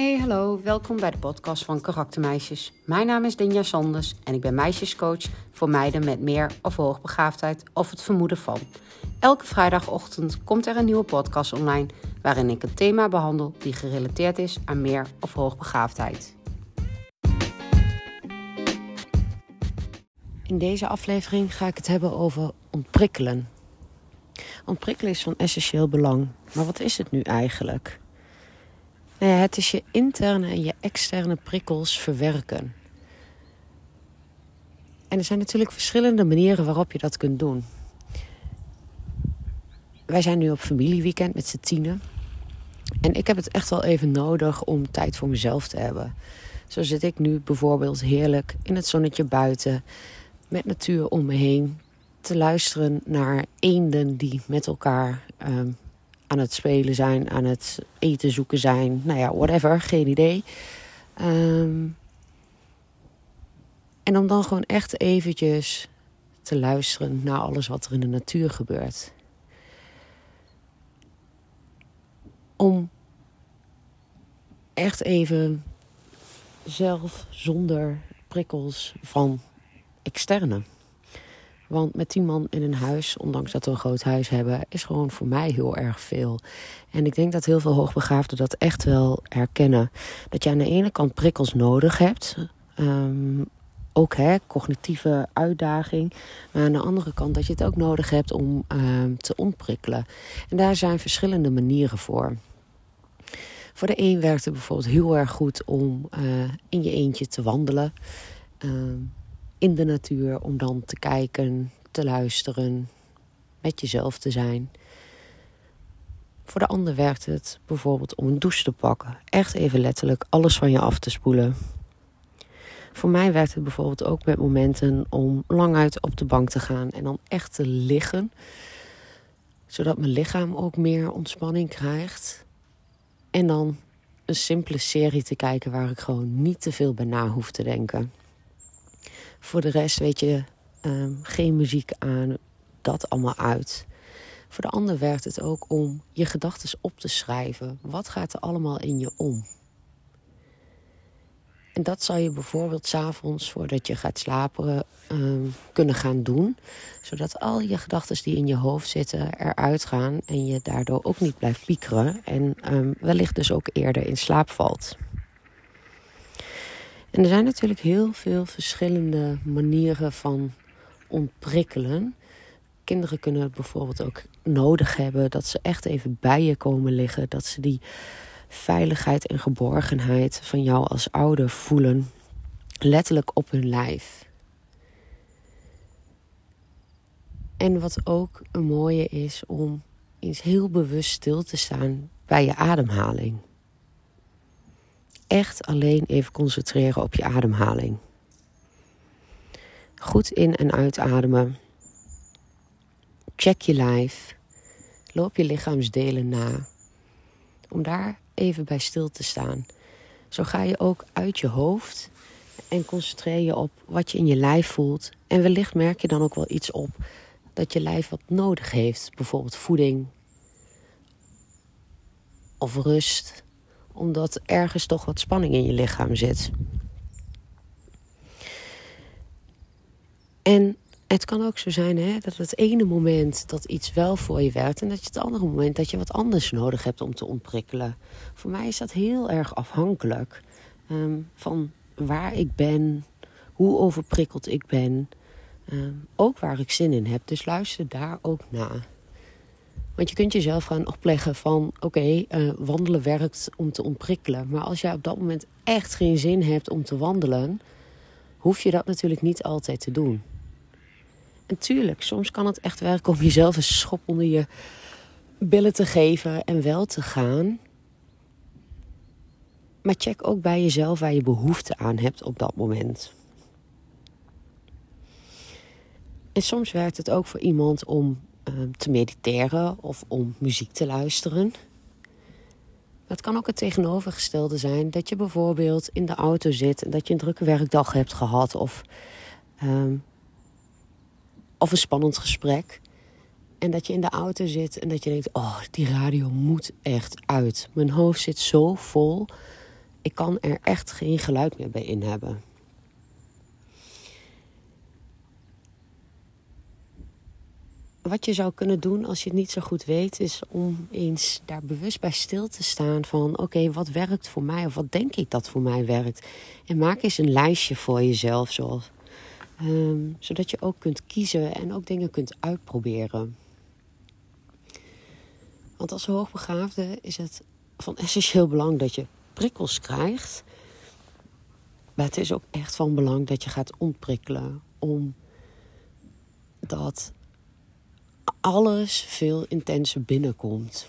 Hey, hallo, welkom bij de podcast van Karaktermeisjes. Mijn naam is Dinja Sanders en ik ben meisjescoach voor meiden met meer of hoogbegaafdheid of het vermoeden van. Elke vrijdagochtend komt er een nieuwe podcast online waarin ik een thema behandel die gerelateerd is aan meer of hoogbegaafdheid. In deze aflevering ga ik het hebben over ontprikkelen. Ontprikkelen is van essentieel belang, maar wat is het nu eigenlijk? Nou ja, het is je interne en je externe prikkels verwerken. En er zijn natuurlijk verschillende manieren waarop je dat kunt doen. Wij zijn nu op familieweekend met z'n tienen. En ik heb het echt wel even nodig om tijd voor mezelf te hebben. Zo zit ik nu bijvoorbeeld heerlijk in het zonnetje buiten, met natuur om me heen, te luisteren naar eenden die met elkaar um, aan het spelen zijn, aan het eten zoeken zijn. Nou ja, whatever, geen idee. Ehm, en om dan gewoon echt eventjes te luisteren naar alles wat er in de natuur gebeurt. Om echt even zelf zonder prikkels van externe want met tien man in een huis, ondanks dat we een groot huis hebben, is gewoon voor mij heel erg veel. En ik denk dat heel veel hoogbegaafden dat echt wel herkennen. Dat je aan de ene kant prikkels nodig hebt. Um, ook hè, cognitieve uitdaging. Maar aan de andere kant dat je het ook nodig hebt om um, te ontprikkelen. En daar zijn verschillende manieren voor. Voor de een werkt het bijvoorbeeld heel erg goed om uh, in je eentje te wandelen. Um, in de natuur om dan te kijken, te luisteren, met jezelf te zijn. Voor de ander werkt het bijvoorbeeld om een douche te pakken. Echt even letterlijk alles van je af te spoelen. Voor mij werkt het bijvoorbeeld ook met momenten om lang uit op de bank te gaan en dan echt te liggen. Zodat mijn lichaam ook meer ontspanning krijgt. En dan een simpele serie te kijken waar ik gewoon niet te veel bij na hoef te denken. Voor de rest weet je, um, geen muziek aan, dat allemaal uit. Voor de ander werkt het ook om je gedachten op te schrijven. Wat gaat er allemaal in je om? En dat zal je bijvoorbeeld s'avonds voordat je gaat slapen um, kunnen gaan doen. Zodat al je gedachten die in je hoofd zitten eruit gaan. En je daardoor ook niet blijft piekeren. En um, wellicht dus ook eerder in slaap valt. En er zijn natuurlijk heel veel verschillende manieren van ontprikkelen. Kinderen kunnen bijvoorbeeld ook nodig hebben dat ze echt even bij je komen liggen. Dat ze die veiligheid en geborgenheid van jou als ouder voelen. Letterlijk op hun lijf. En wat ook een mooie is om eens heel bewust stil te staan bij je ademhaling echt alleen even concentreren op je ademhaling. Goed in- en uitademen. Check je lijf. Loop je lichaamsdelen na. Om daar even bij stil te staan. Zo ga je ook uit je hoofd en concentreer je op wat je in je lijf voelt. En wellicht merk je dan ook wel iets op dat je lijf wat nodig heeft. Bijvoorbeeld voeding of rust omdat ergens toch wat spanning in je lichaam zit. En het kan ook zo zijn hè, dat het ene moment dat iets wel voor je werkt... en dat je het andere moment dat je wat anders nodig hebt om te ontprikkelen. Voor mij is dat heel erg afhankelijk um, van waar ik ben, hoe overprikkeld ik ben... Um, ook waar ik zin in heb. Dus luister daar ook naar. Want je kunt jezelf gaan opleggen van oké, eh, wandelen werkt om te ontprikkelen. Maar als jij op dat moment echt geen zin hebt om te wandelen, hoef je dat natuurlijk niet altijd te doen. En tuurlijk, soms kan het echt werken om jezelf een schop onder je billen te geven en wel te gaan. Maar check ook bij jezelf waar je behoefte aan hebt op dat moment. En soms werkt het ook voor iemand om te mediteren of om muziek te luisteren. het kan ook het tegenovergestelde zijn. Dat je bijvoorbeeld in de auto zit en dat je een drukke werkdag hebt gehad. Of, um, of een spannend gesprek. En dat je in de auto zit en dat je denkt: Oh, die radio moet echt uit. Mijn hoofd zit zo vol. Ik kan er echt geen geluid meer bij in hebben. Wat je zou kunnen doen als je het niet zo goed weet, is om eens daar bewust bij stil te staan van oké, wat werkt voor mij of wat denk ik dat voor mij werkt. En maak eens een lijstje voor jezelf, zoals, um, zodat je ook kunt kiezen en ook dingen kunt uitproberen. Want als hoogbegaafde is het van essentieel belang dat je prikkels krijgt. Maar het is ook echt van belang dat je gaat ontprikkelen. Omdat alles veel intenser binnenkomt.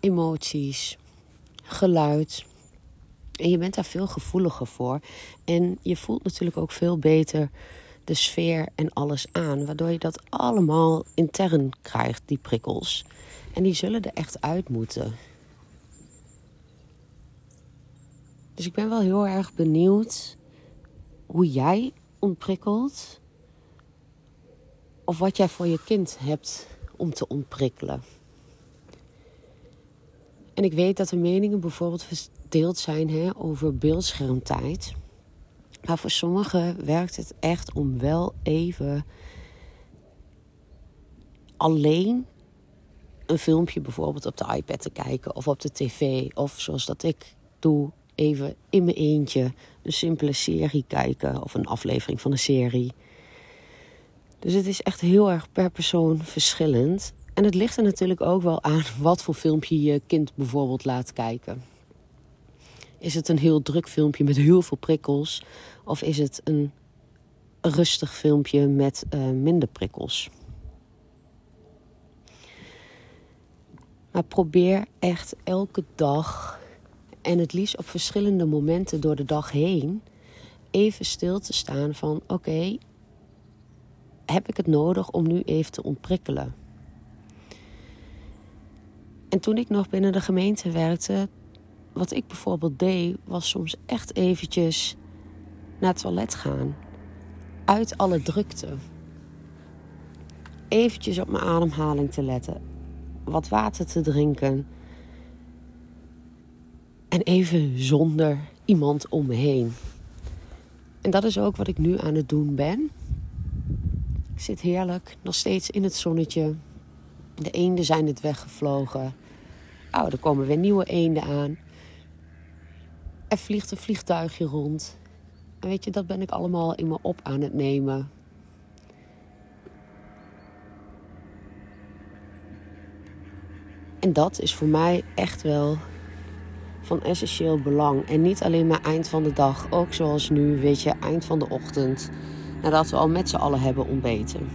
Emoties, geluid. En je bent daar veel gevoeliger voor. En je voelt natuurlijk ook veel beter de sfeer en alles aan. Waardoor je dat allemaal intern krijgt, die prikkels. En die zullen er echt uit moeten. Dus ik ben wel heel erg benieuwd hoe jij ontprikkelt. Of wat jij voor je kind hebt om te ontprikkelen. En ik weet dat de meningen bijvoorbeeld verdeeld zijn hè, over beeldschermtijd. Maar voor sommigen werkt het echt om wel even alleen een filmpje bijvoorbeeld op de iPad te kijken of op de tv. Of zoals dat ik doe, even in mijn eentje een simpele serie kijken of een aflevering van een serie. Dus het is echt heel erg per persoon verschillend. En het ligt er natuurlijk ook wel aan wat voor filmpje je kind bijvoorbeeld laat kijken. Is het een heel druk filmpje met heel veel prikkels? Of is het een rustig filmpje met uh, minder prikkels? Maar probeer echt elke dag en het liefst op verschillende momenten door de dag heen even stil te staan van oké, heb ik het nodig om nu even te ontprikkelen? En toen ik nog binnen de gemeente werkte, wat ik bijvoorbeeld deed, was soms echt eventjes naar het toilet gaan. Uit alle drukte. Eventjes op mijn ademhaling te letten wat water te drinken. En even zonder iemand om me heen. En dat is ook wat ik nu aan het doen ben. Zit heerlijk, nog steeds in het zonnetje. De eenden zijn het weggevlogen. Oh, er komen weer nieuwe eenden aan. Er vliegt een vliegtuigje rond. En weet je, dat ben ik allemaal in me op aan het nemen. En dat is voor mij echt wel van essentieel belang. En niet alleen maar eind van de dag, ook zoals nu, weet je, eind van de ochtend. Nadat we al met z'n allen hebben ontbeten.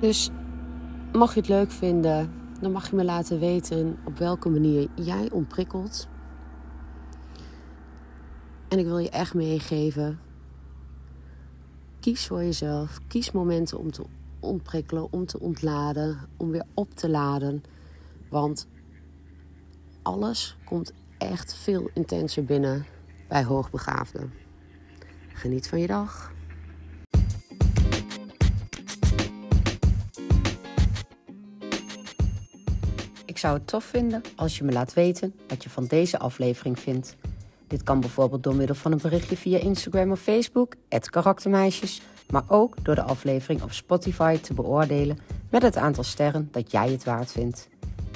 Dus mag je het leuk vinden, dan mag je me laten weten op welke manier jij ontprikkelt. En ik wil je echt meegeven Kies voor jezelf. Kies momenten om te ontprikkelen, om te ontladen, om weer op te laden. Want alles komt echt veel intenser binnen bij hoogbegaafden. Geniet van je dag. Ik zou het tof vinden als je me laat weten wat je van deze aflevering vindt. Dit kan bijvoorbeeld door middel van een berichtje via Instagram of Facebook, karaktermeisjes, maar ook door de aflevering op Spotify te beoordelen met het aantal sterren dat jij het waard vindt.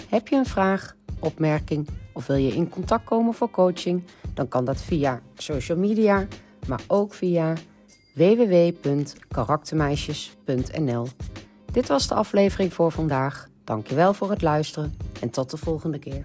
Heb je een vraag, opmerking of wil je in contact komen voor coaching? Dan kan dat via social media, maar ook via www.karaktermeisjes.nl. Dit was de aflevering voor vandaag. Dankjewel voor het luisteren en tot de volgende keer.